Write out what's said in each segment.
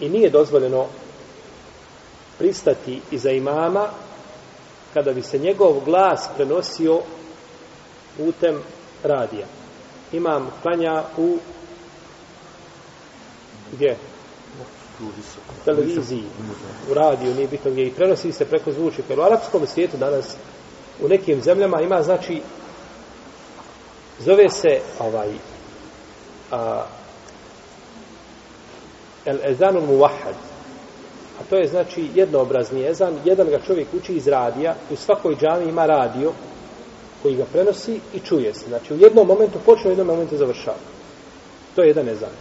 I nije dozvoljeno pristati iza imama kada bi se njegov glas prenosio putem radija. Imam klanja u gdje? U televiziji, u radiju, nije bitno gdje i prenosi se preko zvučnika. U arapskom svijetu danas u nekim zemljama ima znači zove se ovaj a, el ezanul muwahhad. A to je znači jednoobrazni ezan, jedan ga čovjek uči iz radija, u svakoj džami ima radio koji ga prenosi i čuje se. Znači u jednom momentu počne, u jednom momentu završava. To je jedan ezan.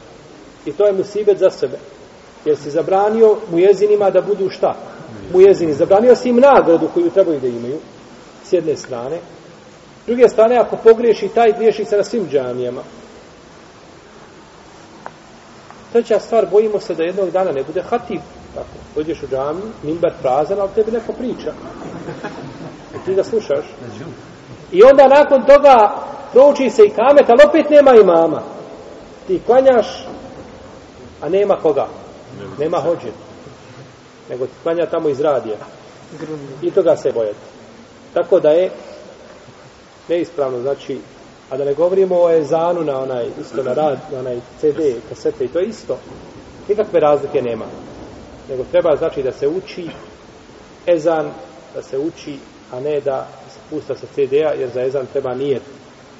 I to je musibet za sebe. Jer si zabranio mu jezinima da budu šta? Mu jezini. Zabranio si im nagradu koju trebaju da imaju s jedne strane. S druge strane, ako pogriješi, taj griješi se na svim džamijama treća stvar, bojimo se da jednog dana ne bude hatib. Tako, pođeš u džami, mimbar prazan, ali tebi neko priča. I ti da slušaš. I onda nakon toga prouči se i kamet, ali opet nema imama. Ti klanjaš, a nema koga. Nema hođe. Nego ti klanja tamo iz radija. I toga se bojete. Tako da je neispravno, znači, A da ne govorimo o ezanu na onaj, isto na rad, na onaj CD, kasete i to je isto. Nikakve razlike nema. Nego treba znači da se uči ezan, da se uči, a ne da se pusta sa CD-a, jer za ezan treba nijet. To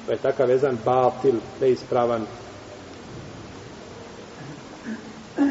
pa je takav ezan batil, neispravan,